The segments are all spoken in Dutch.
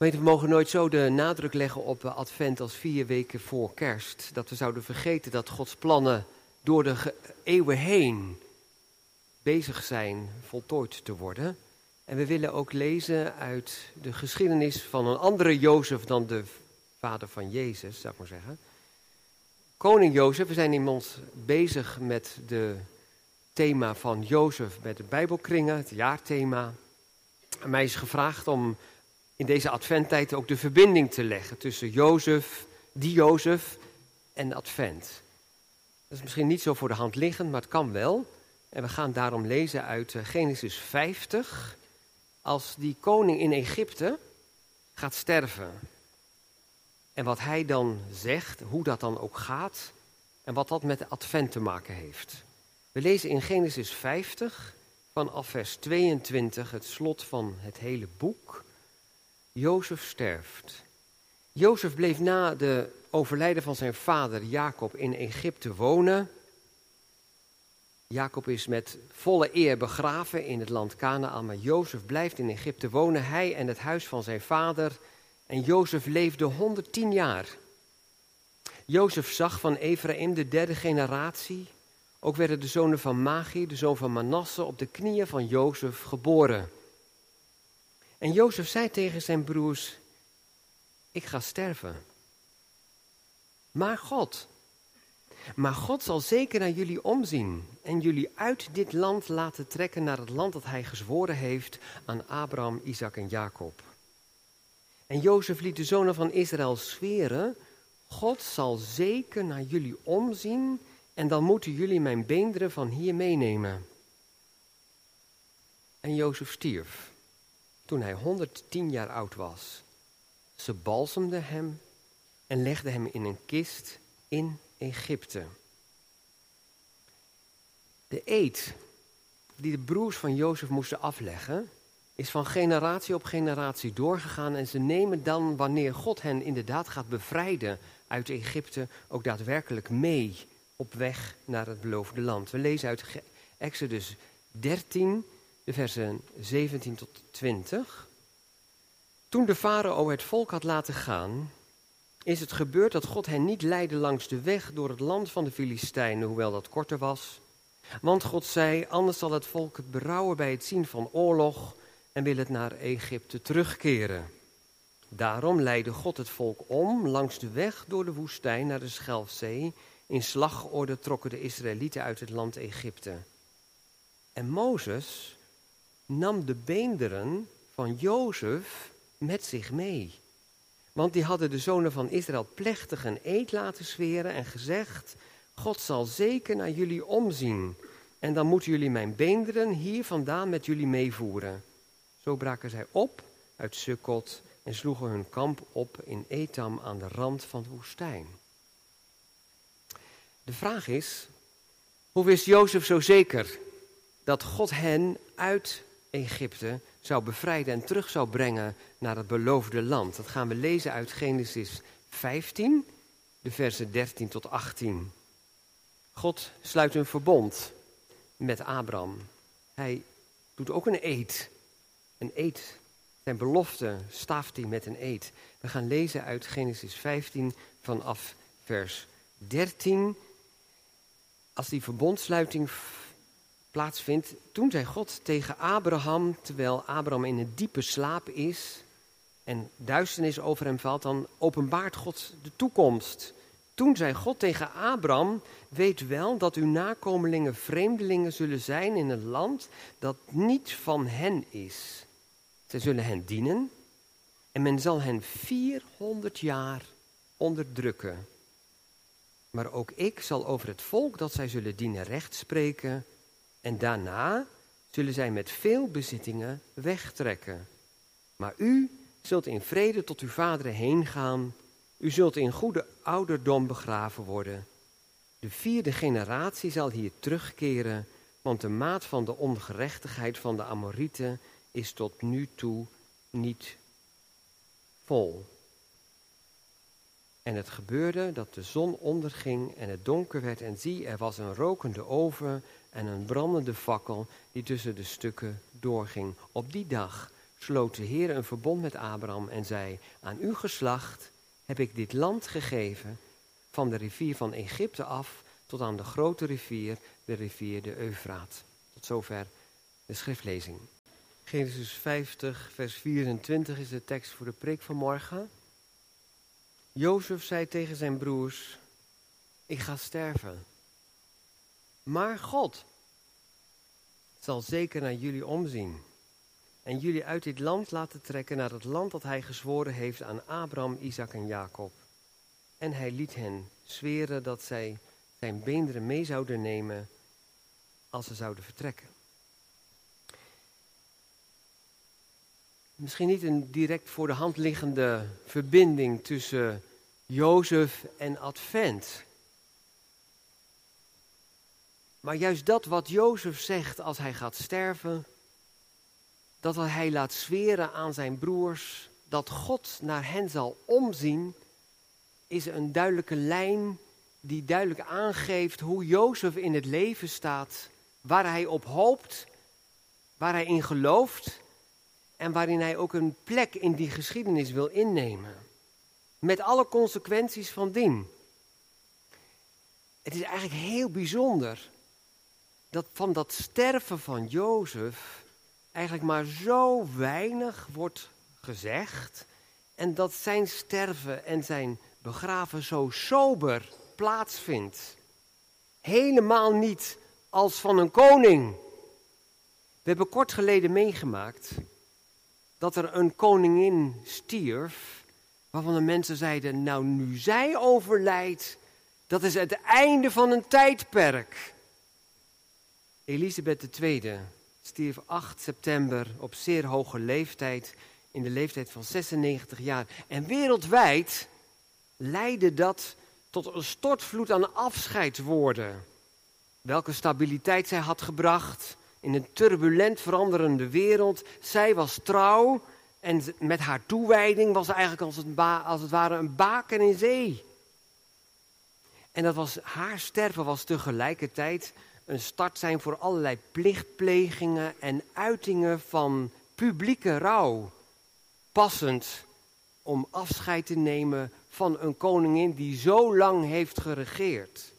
We mogen nooit zo de nadruk leggen op eh, Advent als vier weken voor Kerst. Dat we zouden vergeten dat Gods plannen door de eeuwen heen bezig zijn voltooid te worden. En we willen ook lezen uit de geschiedenis van een andere Jozef dan de vader van Jezus, zou ik maar zeggen. Koning Jozef, we zijn iemand bezig met het thema van Jozef met de Bijbelkringen, het jaarthema. En mij is gevraagd om in deze adventtijd ook de verbinding te leggen tussen Jozef, die Jozef en Advent. Dat is misschien niet zo voor de hand liggend, maar het kan wel. En we gaan daarom lezen uit eh, Genesis 50. Als die koning in Egypte gaat sterven. En wat hij dan zegt, hoe dat dan ook gaat. En wat dat met de advent te maken heeft. We lezen in Genesis 50 vanaf vers 22 het slot van het hele boek. Jozef sterft. Jozef bleef na de overlijden van zijn vader Jacob in Egypte wonen. Jacob is met volle eer begraven in het land Canaan, maar Jozef blijft in Egypte wonen, hij en het huis van zijn vader. En Jozef leefde 110 jaar. Jozef zag van Ephraim de derde generatie. Ook werden de zonen van Magi, de zoon van Manasse, op de knieën van Jozef geboren. En Jozef zei tegen zijn broers: Ik ga sterven. Maar God, maar God zal zeker naar jullie omzien en jullie uit dit land laten trekken naar het land dat hij gezworen heeft aan Abraham, Isaac en Jacob. En Jozef liet de zonen van Israël zweren: God zal zeker naar jullie omzien en dan moeten jullie mijn beenderen van hier meenemen. En Jozef stierf toen hij 110 jaar oud was. Ze balsemden hem en legden hem in een kist in Egypte. De eed die de broers van Jozef moesten afleggen, is van generatie op generatie doorgegaan. En ze nemen dan, wanneer God hen inderdaad gaat bevrijden uit Egypte, ook daadwerkelijk mee op weg naar het beloofde land. We lezen uit Exodus 13, versen 17 tot 20. Toen de farao het volk had laten gaan, is het gebeurd dat God hen niet leidde langs de weg door het land van de Filistijnen, hoewel dat korter was. Want God zei, anders zal het volk het berouwen bij het zien van oorlog en wil het naar Egypte terugkeren. Daarom leidde God het volk om langs de weg door de woestijn naar de Schelfzee. In slagorde trokken de Israëlieten uit het land Egypte. En Mozes nam de beenderen van Jozef met zich mee. Want die hadden de zonen van Israël plechtig een eed laten zweren en gezegd: God zal zeker naar jullie omzien. En dan moeten jullie mijn beenderen hier vandaan met jullie meevoeren. Zo braken zij op uit Sukkot en sloegen hun kamp op in Etam aan de rand van de woestijn. De vraag is, hoe wist Jozef zo zeker dat God hen uit Egypte zou bevrijden en terug zou brengen naar het beloofde land. Dat gaan we lezen uit Genesis 15, de versen 13 tot 18. God sluit een verbond met Abraham. Hij doet ook een eed. Een eed. Zijn belofte staaft hij met een eed. We gaan lezen uit Genesis 15 vanaf vers 13. Als die verbondsluiting plaatsvindt, toen zei God tegen Abraham, terwijl Abraham in een diepe slaap is en duisternis over hem valt, dan openbaart God de toekomst. Toen zei God tegen Abraham, weet wel dat uw nakomelingen vreemdelingen zullen zijn in een land dat niet van hen is. Zij zullen hen dienen en men zal hen 400 jaar onderdrukken. Maar ook ik zal over het volk dat zij zullen dienen recht spreken en daarna zullen zij met veel bezittingen wegtrekken. Maar u zult in vrede tot uw vaderen heen gaan. U zult in goede ouderdom begraven worden. De vierde generatie zal hier terugkeren, want de maat van de ongerechtigheid van de Amorieten is tot nu toe niet vol. En het gebeurde dat de zon onderging en het donker werd en zie, er was een rokende oven en een brandende fakkel die tussen de stukken doorging. Op die dag sloot de Heer een verbond met Abraham en zei: Aan uw geslacht heb ik dit land gegeven, van de rivier van Egypte af tot aan de grote rivier, de rivier de Eufraat. Tot zover de schriftlezing. Genesis 50, vers 24 is de tekst voor de preek van morgen. Jozef zei tegen zijn broers: Ik ga sterven. Maar God zal zeker naar jullie omzien en jullie uit dit land laten trekken naar het land dat hij gezworen heeft aan Abraham, Isaac en Jacob. En hij liet hen zweren dat zij zijn beenderen mee zouden nemen als ze zouden vertrekken. Misschien niet een direct voor de hand liggende verbinding tussen Jozef en Advent. Maar juist dat wat Jozef zegt als hij gaat sterven, dat hij laat zweren aan zijn broers dat God naar hen zal omzien, is een duidelijke lijn die duidelijk aangeeft hoe Jozef in het leven staat, waar hij op hoopt, waar hij in gelooft en waarin hij ook een plek in die geschiedenis wil innemen. Met alle consequenties van dien. Het is eigenlijk heel bijzonder dat van dat sterven van Jozef eigenlijk maar zo weinig wordt gezegd. En dat zijn sterven en zijn begraven zo sober plaatsvindt. Helemaal niet als van een koning. We hebben kort geleden meegemaakt dat er een koningin stierf, waarvan de mensen zeiden, nou nu zij overlijdt, dat is het einde van een tijdperk. Elisabeth II stierf 8 september op zeer hoge leeftijd, in de leeftijd van 96 jaar. En wereldwijd leidde dat tot een stortvloed aan afscheidswoorden. Welke stabiliteit zij had gebracht in een turbulent veranderende wereld. Zij was trouw en met haar toewijding was eigenlijk als het, als het ware een baken in zee. En dat was, haar sterven was tegelijkertijd een start zijn voor allerlei plichtplegingen en uitingen van publieke rouw. Passend om afscheid te nemen van een koningin die zo lang heeft geregeerd.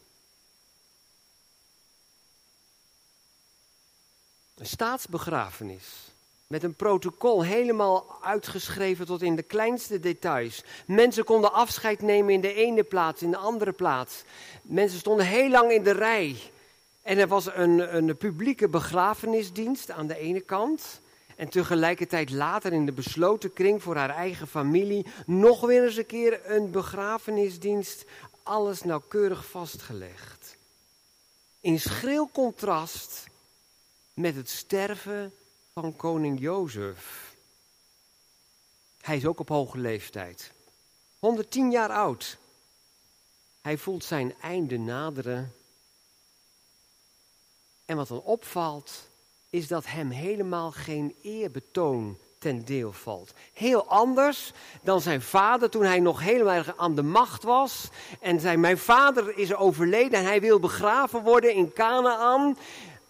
Een staatsbegrafenis. Met een protocol helemaal uitgeschreven tot in de kleinste details. Mensen konden afscheid nemen in de ene plaats, in de andere plaats. Mensen stonden heel lang in de rij. En er was een, een publieke begrafenisdienst aan de ene kant. En tegelijkertijd later in de besloten kring voor haar eigen familie nog weer eens een keer een begrafenisdienst. Alles nauwkeurig vastgelegd. In schril contrast met het sterven van koning Jozef. Hij is ook op hoge leeftijd. 110 jaar oud. Hij voelt zijn einde naderen en wat dan opvalt, is dat hem helemaal geen eerbetoon ten deel valt. Heel anders dan zijn vader toen hij nog helemaal aan de macht was. En zei, mijn vader is overleden en hij wil begraven worden in Canaan.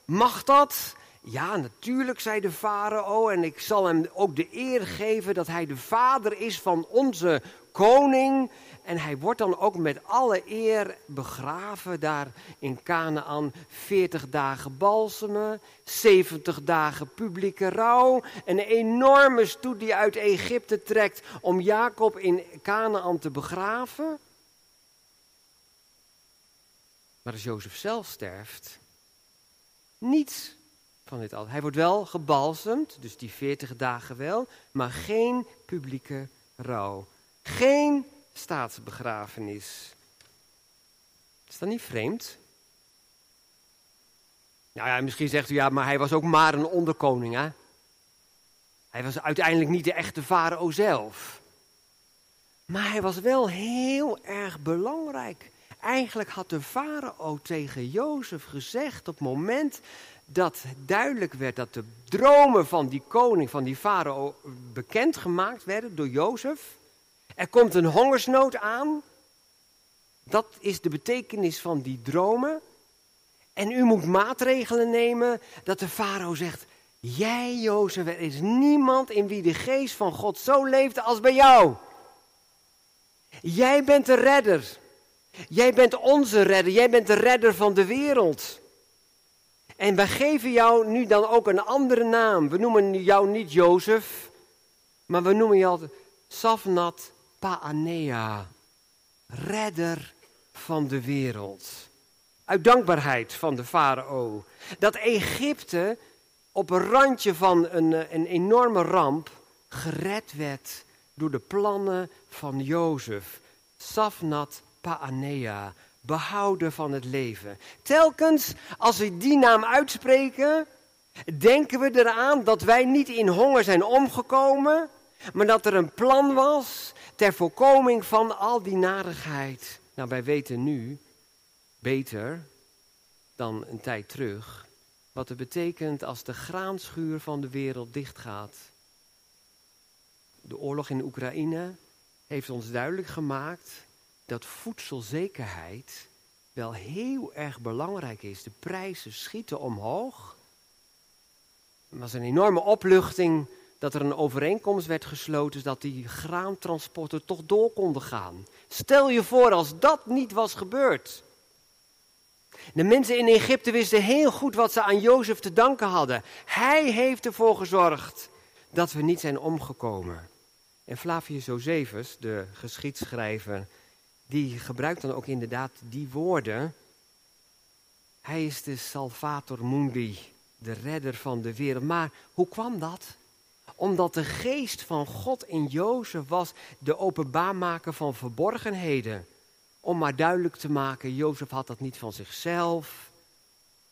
Mag dat? Ja, natuurlijk, zei de farao. En ik zal hem ook de eer geven dat hij de vader is van onze koning. En hij wordt dan ook met alle eer begraven daar in Canaan. 40 dagen balsemen, 70 dagen publieke rouw. Een enorme stoet die uit Egypte trekt om Jacob in Canaan te begraven. Maar als Jozef zelf sterft, niets van dit al. Hij wordt wel gebalsemd, dus die 40 dagen wel, maar geen publieke rouw. Geen staatsbegrafenis. Is dat niet vreemd? Nou ja, misschien zegt u ja, maar hij was ook maar een onderkoning, hè? Hij was uiteindelijk niet de echte farao zelf. Maar hij was wel heel erg belangrijk. Eigenlijk had de farao tegen Jozef gezegd op het moment dat duidelijk werd dat de dromen van die koning, van die farao, bekendgemaakt werden door Jozef. Er komt een hongersnood aan. Dat is de betekenis van die dromen. En u moet maatregelen nemen dat de farao zegt: Jij, Jozef, er is niemand in wie de geest van God zo leeft als bij jou. Jij bent de redder. Jij bent onze redder. Jij bent de redder van de wereld. En wij geven jou nu dan ook een andere naam. We noemen jou niet Jozef, maar we noemen jou Safnat Paanea. Redder van de wereld. Uit dankbaarheid van de farao. Dat Egypte op een randje van een, eh, een enorme ramp gered werd door de plannen van Jozef. Safnat Paanea, behouden van het leven. Telkens als we die naam uitspreken, denken we eraan dat wij niet in honger zijn omgekomen, maar dat er een plan was ter voorkoming van al die narigheid. Nou, wij weten nu beter dan een tijd terug wat het betekent als de graanschuur van de wereld dichtgaat. De oorlog in Oekraïne heeft ons duidelijk gemaakt dat voedselzekerheid wel heel erg belangrijk is. De prijzen schieten omhoog. Er was een enorme opluchting dat er een overeenkomst werd gesloten dat die graantransporten toch door konden gaan. Stel je voor als dat niet was gebeurd. De mensen in Egypte wisten heel goed wat ze aan Jozef te danken hadden. Hij heeft ervoor gezorgd dat we niet zijn omgekomen. En Flavius Josephus, de geschiedschrijver, die gebruikt dan ook inderdaad die woorden. Hij is de Salvator Mundi, de redder van de wereld. Maar hoe kwam dat? Omdat de geest van God in Jozef was de openbaarmaker van verborgenheden. Om maar duidelijk te maken, Jozef had dat niet van zichzelf.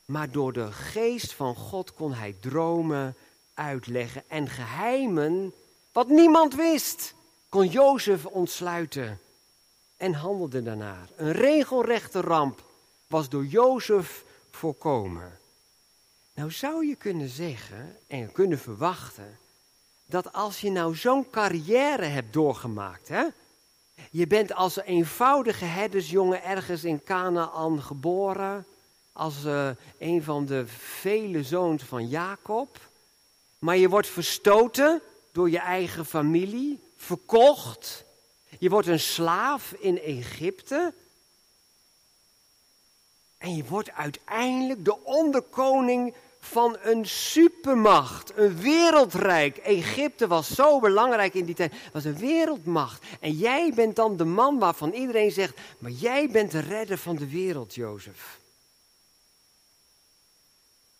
Maar door de geest van God kon hij dromen uitleggen en geheimen, wat niemand wist, kon Jozef ontsluiten en handelde daarnaar. Een regelrechte ramp was door Jozef voorkomen. Nou zou je kunnen zeggen en kunnen verwachten dat als je nou zo'n carrière hebt doorgemaakt, hè, je bent als een eenvoudige herdersjongen ergens in Canaan geboren, als uh, een van de vele zoons van Jacob, maar je wordt verstoten door je eigen familie, verkocht, je wordt een slaaf in Egypte. En je wordt uiteindelijk de onderkoning van een supermacht, een wereldrijk. Egypte was zo belangrijk in die tijd, was een wereldmacht. En jij bent dan de man waarvan iedereen zegt, maar jij bent de redder van de wereld, Jozef.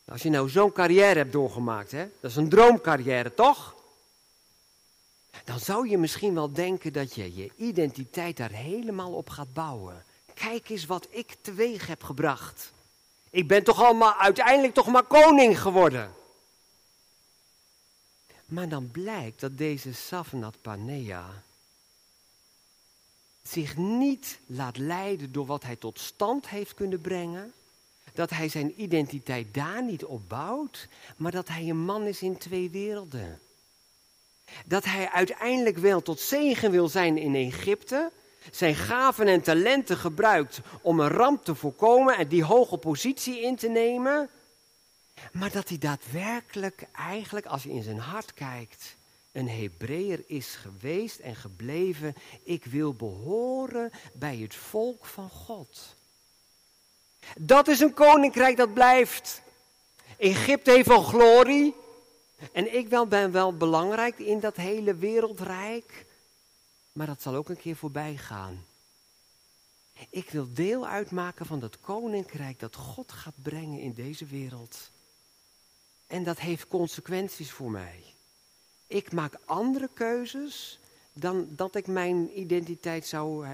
Als je nou zo'n carrière hebt doorgemaakt, hè? dat is een droomcarrière, toch? Dan zou je misschien wel denken dat je je identiteit daar helemaal op gaat bouwen. Kijk eens wat ik teweeg heb gebracht. Ik ben toch allemaal uiteindelijk toch maar koning geworden. Maar dan blijkt dat deze Safnat Panea zich niet laat leiden door wat hij tot stand heeft kunnen brengen. Dat hij zijn identiteit daar niet op bouwt, maar dat hij een man is in twee werelden. Dat hij uiteindelijk wel tot zegen wil zijn in Egypte, zijn gaven en talenten gebruikt om een ramp te voorkomen en die hoge positie in te nemen. Maar dat hij daadwerkelijk eigenlijk, als je in zijn hart kijkt, een Hebreeër is geweest en gebleven. Ik wil behoren bij het volk van God. Dat is een koninkrijk dat blijft. Egypte heeft wel glorie. En ik ben wel belangrijk in dat hele wereldrijk. Maar dat zal ook een keer voorbij gaan. Ik wil deel uitmaken van dat koninkrijk dat God gaat brengen in deze wereld. En dat heeft consequenties voor mij. Ik maak andere keuzes dan dat ik mijn identiteit zou uh,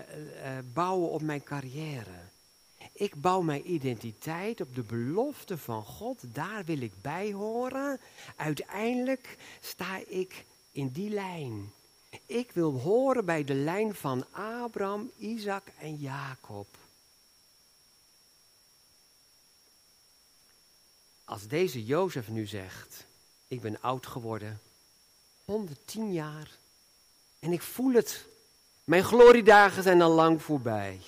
bouwen op mijn carrière. Ik bouw mijn identiteit op de belofte van God. Daar wil ik bij horen. Uiteindelijk sta ik in die lijn. Ik wil horen bij de lijn van Abraham, Isaac en Jacob. Als deze Jozef nu zegt, ik ben oud geworden, 110 jaar, en ik voel het, mijn gloriedagen zijn al lang voorbij.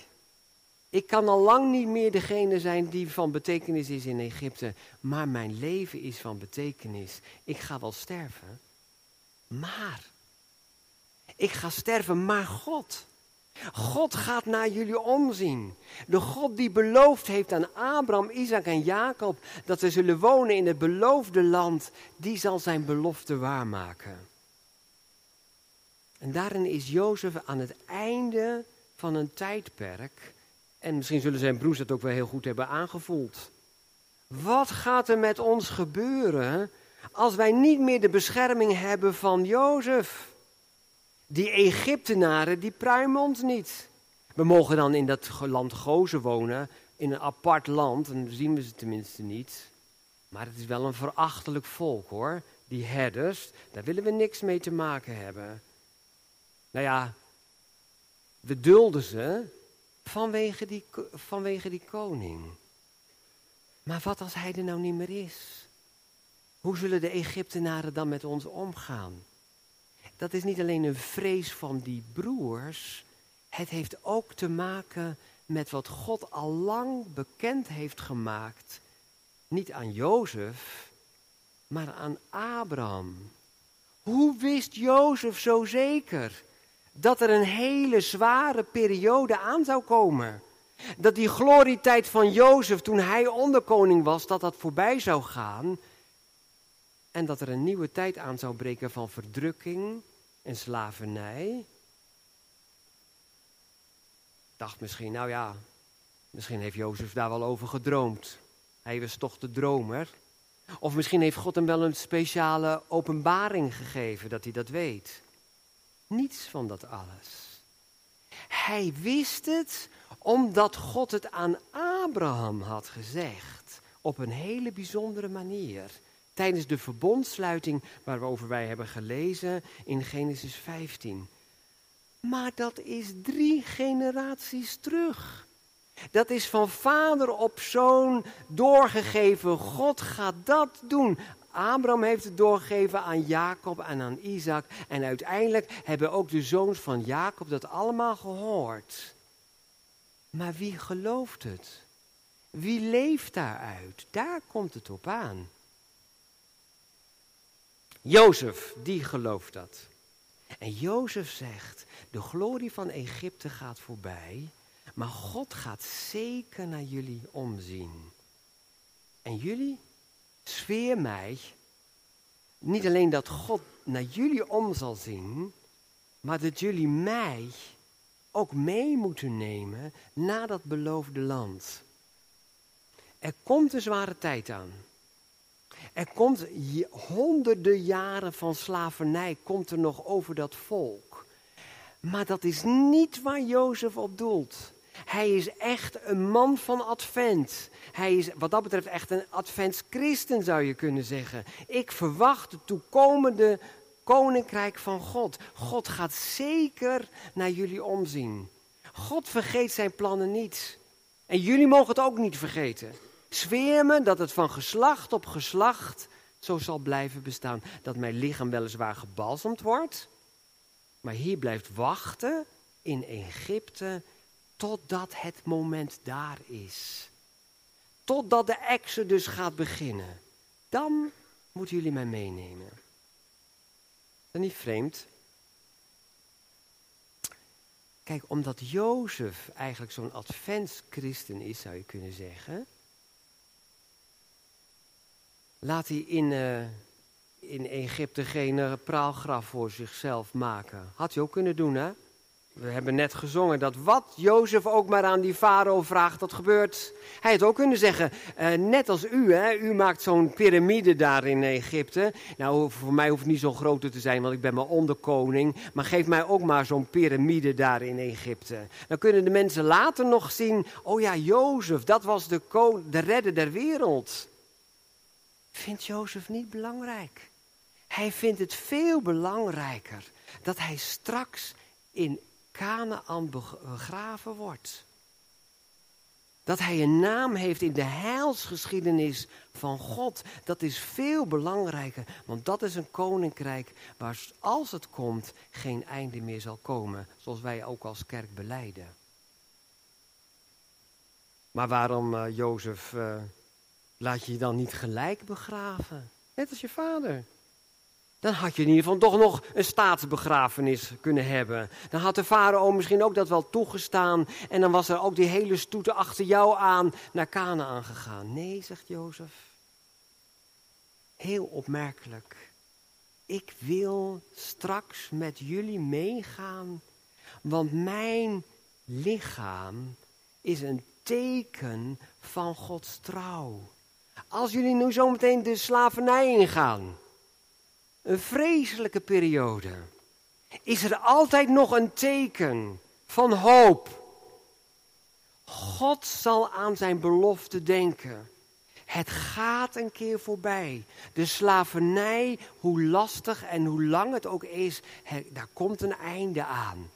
Ik kan al lang niet meer degene zijn die van betekenis is in Egypte, maar mijn leven is van betekenis. Ik ga wel sterven, maar ik ga sterven, maar God. God gaat naar jullie omzien. De God die beloofd heeft aan Abraham, Isaac en Jacob dat ze zullen wonen in het beloofde land, die zal zijn belofte waarmaken. En daarin is Jozef aan het einde van een tijdperk. En misschien zullen zijn broers dat ook wel heel goed hebben aangevoeld. Wat gaat er met ons gebeuren als wij niet meer de bescherming hebben van Jozef? Die Egyptenaren, die pruimen ons niet. We mogen dan in dat land Gozen wonen, in een apart land, en dan zien we ze tenminste niet. Maar het is wel een verachtelijk volk hoor. Die herders, daar willen we niks mee te maken hebben. Nou ja, we dulden ze vanwege die, vanwege die koning. Maar wat als hij er nou niet meer is? Hoe zullen de Egyptenaren dan met ons omgaan? Dat is niet alleen een vrees van die broers, het heeft ook te maken met wat God al lang bekend heeft gemaakt. Niet aan Jozef, maar aan Abraham. Hoe wist Jozef zo zeker dat er een hele zware periode aan zou komen. Dat die glorietijd van Jozef toen hij onderkoning was, dat dat voorbij zou gaan. En dat er een nieuwe tijd aan zou breken van verdrukking en slavernij. Dacht misschien, nou ja, misschien heeft Jozef daar wel over gedroomd. Hij was toch de dromer. Of misschien heeft God hem wel een speciale openbaring gegeven dat hij dat weet. Niets van dat alles. Hij wist het omdat God het aan Abraham had gezegd. Op een hele bijzondere manier. Tijdens de verbondsluiting waarover wij hebben gelezen in Genesis 15. Maar dat is drie generaties terug. Dat is van vader op zoon doorgegeven. God gaat dat doen. Abraham heeft het doorgegeven aan Jacob en aan Isaac. En uiteindelijk hebben ook de zoons van Jacob dat allemaal gehoord. Maar wie gelooft het? Wie leeft daaruit? Daar komt het op aan. Jozef, die gelooft dat. En Jozef zegt, de glorie van Egypte gaat voorbij, maar God gaat zeker naar jullie omzien. En jullie? Sfeer mij, niet alleen dat God naar jullie om zal zien, maar dat jullie mij ook mee moeten nemen naar dat beloofde land. Er komt een zware tijd aan. Er komt honderden jaren van slavernij komt er nog over dat volk. Maar dat is niet waar Jozef op doelt. Hij is echt een man van advent. Hij is wat dat betreft echt een adventschristen zou je kunnen zeggen. Ik verwacht het toekomende koninkrijk van God. God gaat zeker naar jullie omzien. God vergeet zijn plannen niet. En jullie mogen het ook niet vergeten. Zweer me dat het van geslacht op geslacht zo zal blijven bestaan. Dat mijn lichaam weliswaar gebalsemd wordt, maar hier blijft wachten in Egypte Totdat het moment daar is. Totdat de exodus gaat beginnen. Dan moeten jullie mij meenemen. Dat niet vreemd? Kijk, omdat Jozef eigenlijk zo'n adventschristen is, zou je kunnen zeggen. Laat hij in, uh, in Egypte geen praalgraf voor zichzelf maken. Had hij ook kunnen doen, hè? We hebben net gezongen dat wat Jozef ook maar aan die farao vraagt, dat gebeurt. Hij had ook kunnen zeggen, uh, net als u, hè, u maakt zo'n piramide daar in Egypte. Nou, voor mij hoeft het niet zo groot te zijn, want ik ben maar onderkoning. Maar geef mij ook maar zo'n piramide daar in Egypte. Dan kunnen de mensen later nog zien, oh ja, Jozef, dat was de, de redder der wereld. Vindt Jozef niet belangrijk? Hij vindt het veel belangrijker dat hij straks in Canaan begraven wordt. Dat hij een naam heeft in de heilsgeschiedenis van God, dat is veel belangrijker. Want dat is een koninkrijk waar als het komt geen einde meer zal komen. Zoals wij ook als kerk beleiden. Maar waarom, uh, Jozef, uh, laat je je dan niet gelijk begraven? Net als je vader. Dan had je in ieder geval toch nog een staatsbegrafenis kunnen hebben. Dan had de farao misschien ook dat wel toegestaan. En dan was er ook die hele stoete achter jou aan naar Canaan gegaan. Nee, zegt Jozef. Heel opmerkelijk. Ik wil straks met jullie meegaan. Want mijn lichaam is een teken van Gods trouw. Als jullie nu zometeen de slavernij ingaan, een vreselijke periode, is er altijd nog een teken van hoop. God zal aan zijn belofte denken. Het gaat een keer voorbij. De slavernij, hoe lastig en hoe lang het ook is, daar komt een einde aan.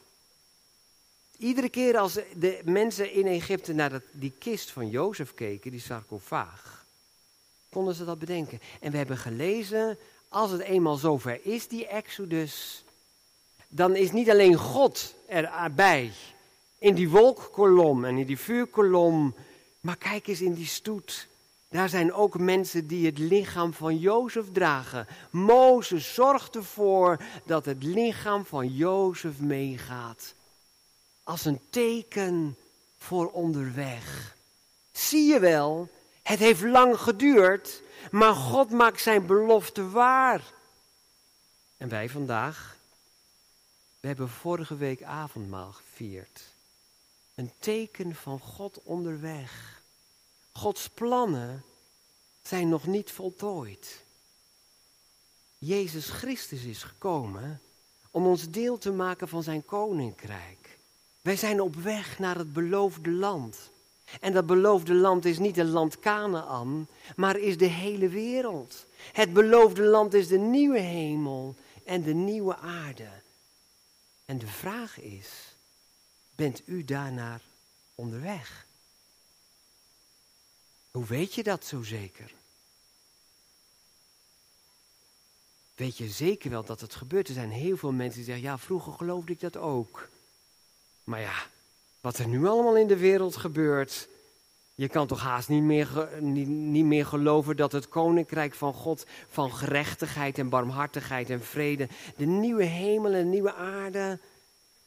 Iedere keer als de mensen in Egypte naar die kist van Jozef keken, die sarcofaag, konden ze dat bedenken. En we hebben gelezen, als het eenmaal zover is, die Exodus, dan is niet alleen God erbij, in die wolkkolom en in die vuurkolom, maar kijk eens in die stoet. Daar zijn ook mensen die het lichaam van Jozef dragen. Mozes zorgt ervoor dat het lichaam van Jozef meegaat als een teken voor onderweg. Zie je wel, het heeft lang geduurd, maar God maakt zijn belofte waar. En wij vandaag, we hebben vorige week avondmaal gevierd. Een teken van God onderweg. Gods plannen zijn nog niet voltooid. Jezus Christus is gekomen om ons deel te maken van zijn koninkrijk. Wij zijn op weg naar het beloofde land. En dat beloofde land is niet een land Canaan, maar is de hele wereld. Het beloofde land is de nieuwe hemel en de nieuwe aarde. En de vraag is, bent u daarnaar onderweg? Hoe weet je dat zo zeker? Weet je zeker wel dat het gebeurt? Er zijn heel veel mensen die zeggen, ja, vroeger geloofde ik dat ook. Maar ja, wat er nu allemaal in de wereld gebeurt. Je kan toch haast niet meer, niet, niet meer geloven dat het koninkrijk van God van gerechtigheid en barmhartigheid en vrede, de nieuwe hemel en nieuwe aarde,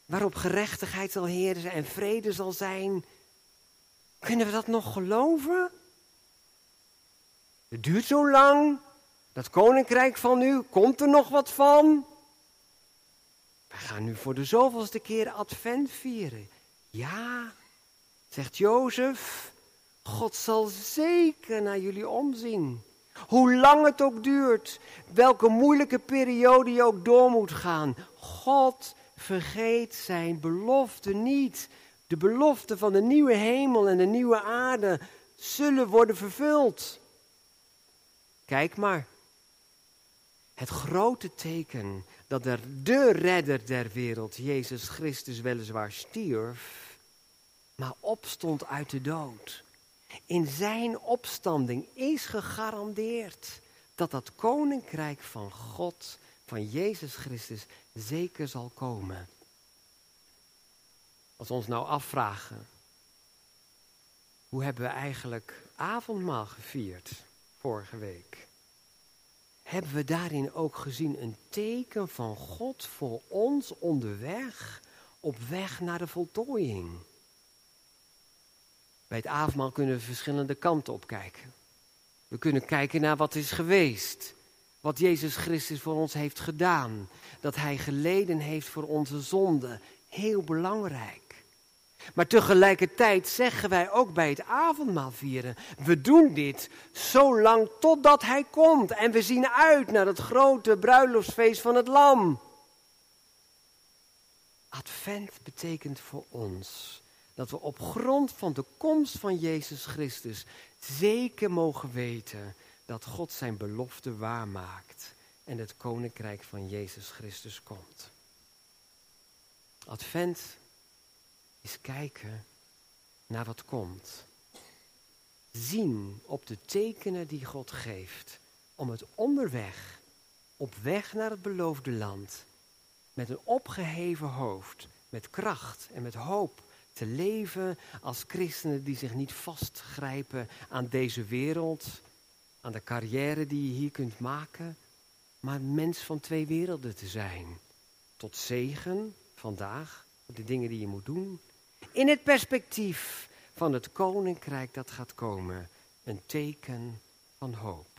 waarop gerechtigheid zal heersen en vrede zal zijn. Kunnen we dat nog geloven? Het duurt zo lang. Dat koninkrijk van u, komt er nog wat van? We gaan nu voor de zoveelste keer advent vieren. Ja, zegt Jozef, God zal zeker naar jullie omzien. Hoe lang het ook duurt, welke moeilijke periode je ook door moet gaan. God vergeet zijn belofte niet. De belofte van de nieuwe hemel en de nieuwe aarde zullen worden vervuld. Kijk maar. Het grote teken dat er de redder der wereld, Jezus Christus, weliswaar stierf, maar opstond uit de dood. In zijn opstanding is gegarandeerd dat dat koninkrijk van God, van Jezus Christus, zeker zal komen. Als we ons nou afvragen, hoe hebben we eigenlijk avondmaal gevierd vorige week? Hebben we daarin ook gezien een teken van God voor ons onderweg, op weg naar de voltooiing. Bij het avondmaal kunnen we verschillende kanten op kijken. We kunnen kijken naar wat is geweest. Wat Jezus Christus voor ons heeft gedaan. Dat Hij geleden heeft voor onze zonde. Heel belangrijk. Maar tegelijkertijd zeggen wij ook bij het avondmaal vieren, we doen dit zo lang totdat Hij komt. En we zien uit naar het grote bruiloftsfeest van het Lam. Advent betekent voor ons dat we op grond van de komst van Jezus Christus zeker mogen weten dat God zijn belofte waarmaakt en het koninkrijk van Jezus Christus komt. Advent is kijken naar wat komt. Zien op de tekenen die God geeft om het onderweg, op weg naar het beloofde land, met een opgeheven hoofd, met kracht en met hoop te leven als christenen die zich niet vastgrijpen aan deze wereld, aan de carrière die je hier kunt maken, maar mens van twee werelden te zijn. Tot zegen vandaag, de dingen die je moet doen, in het perspectief van het koninkrijk dat gaat komen, een teken van hoop.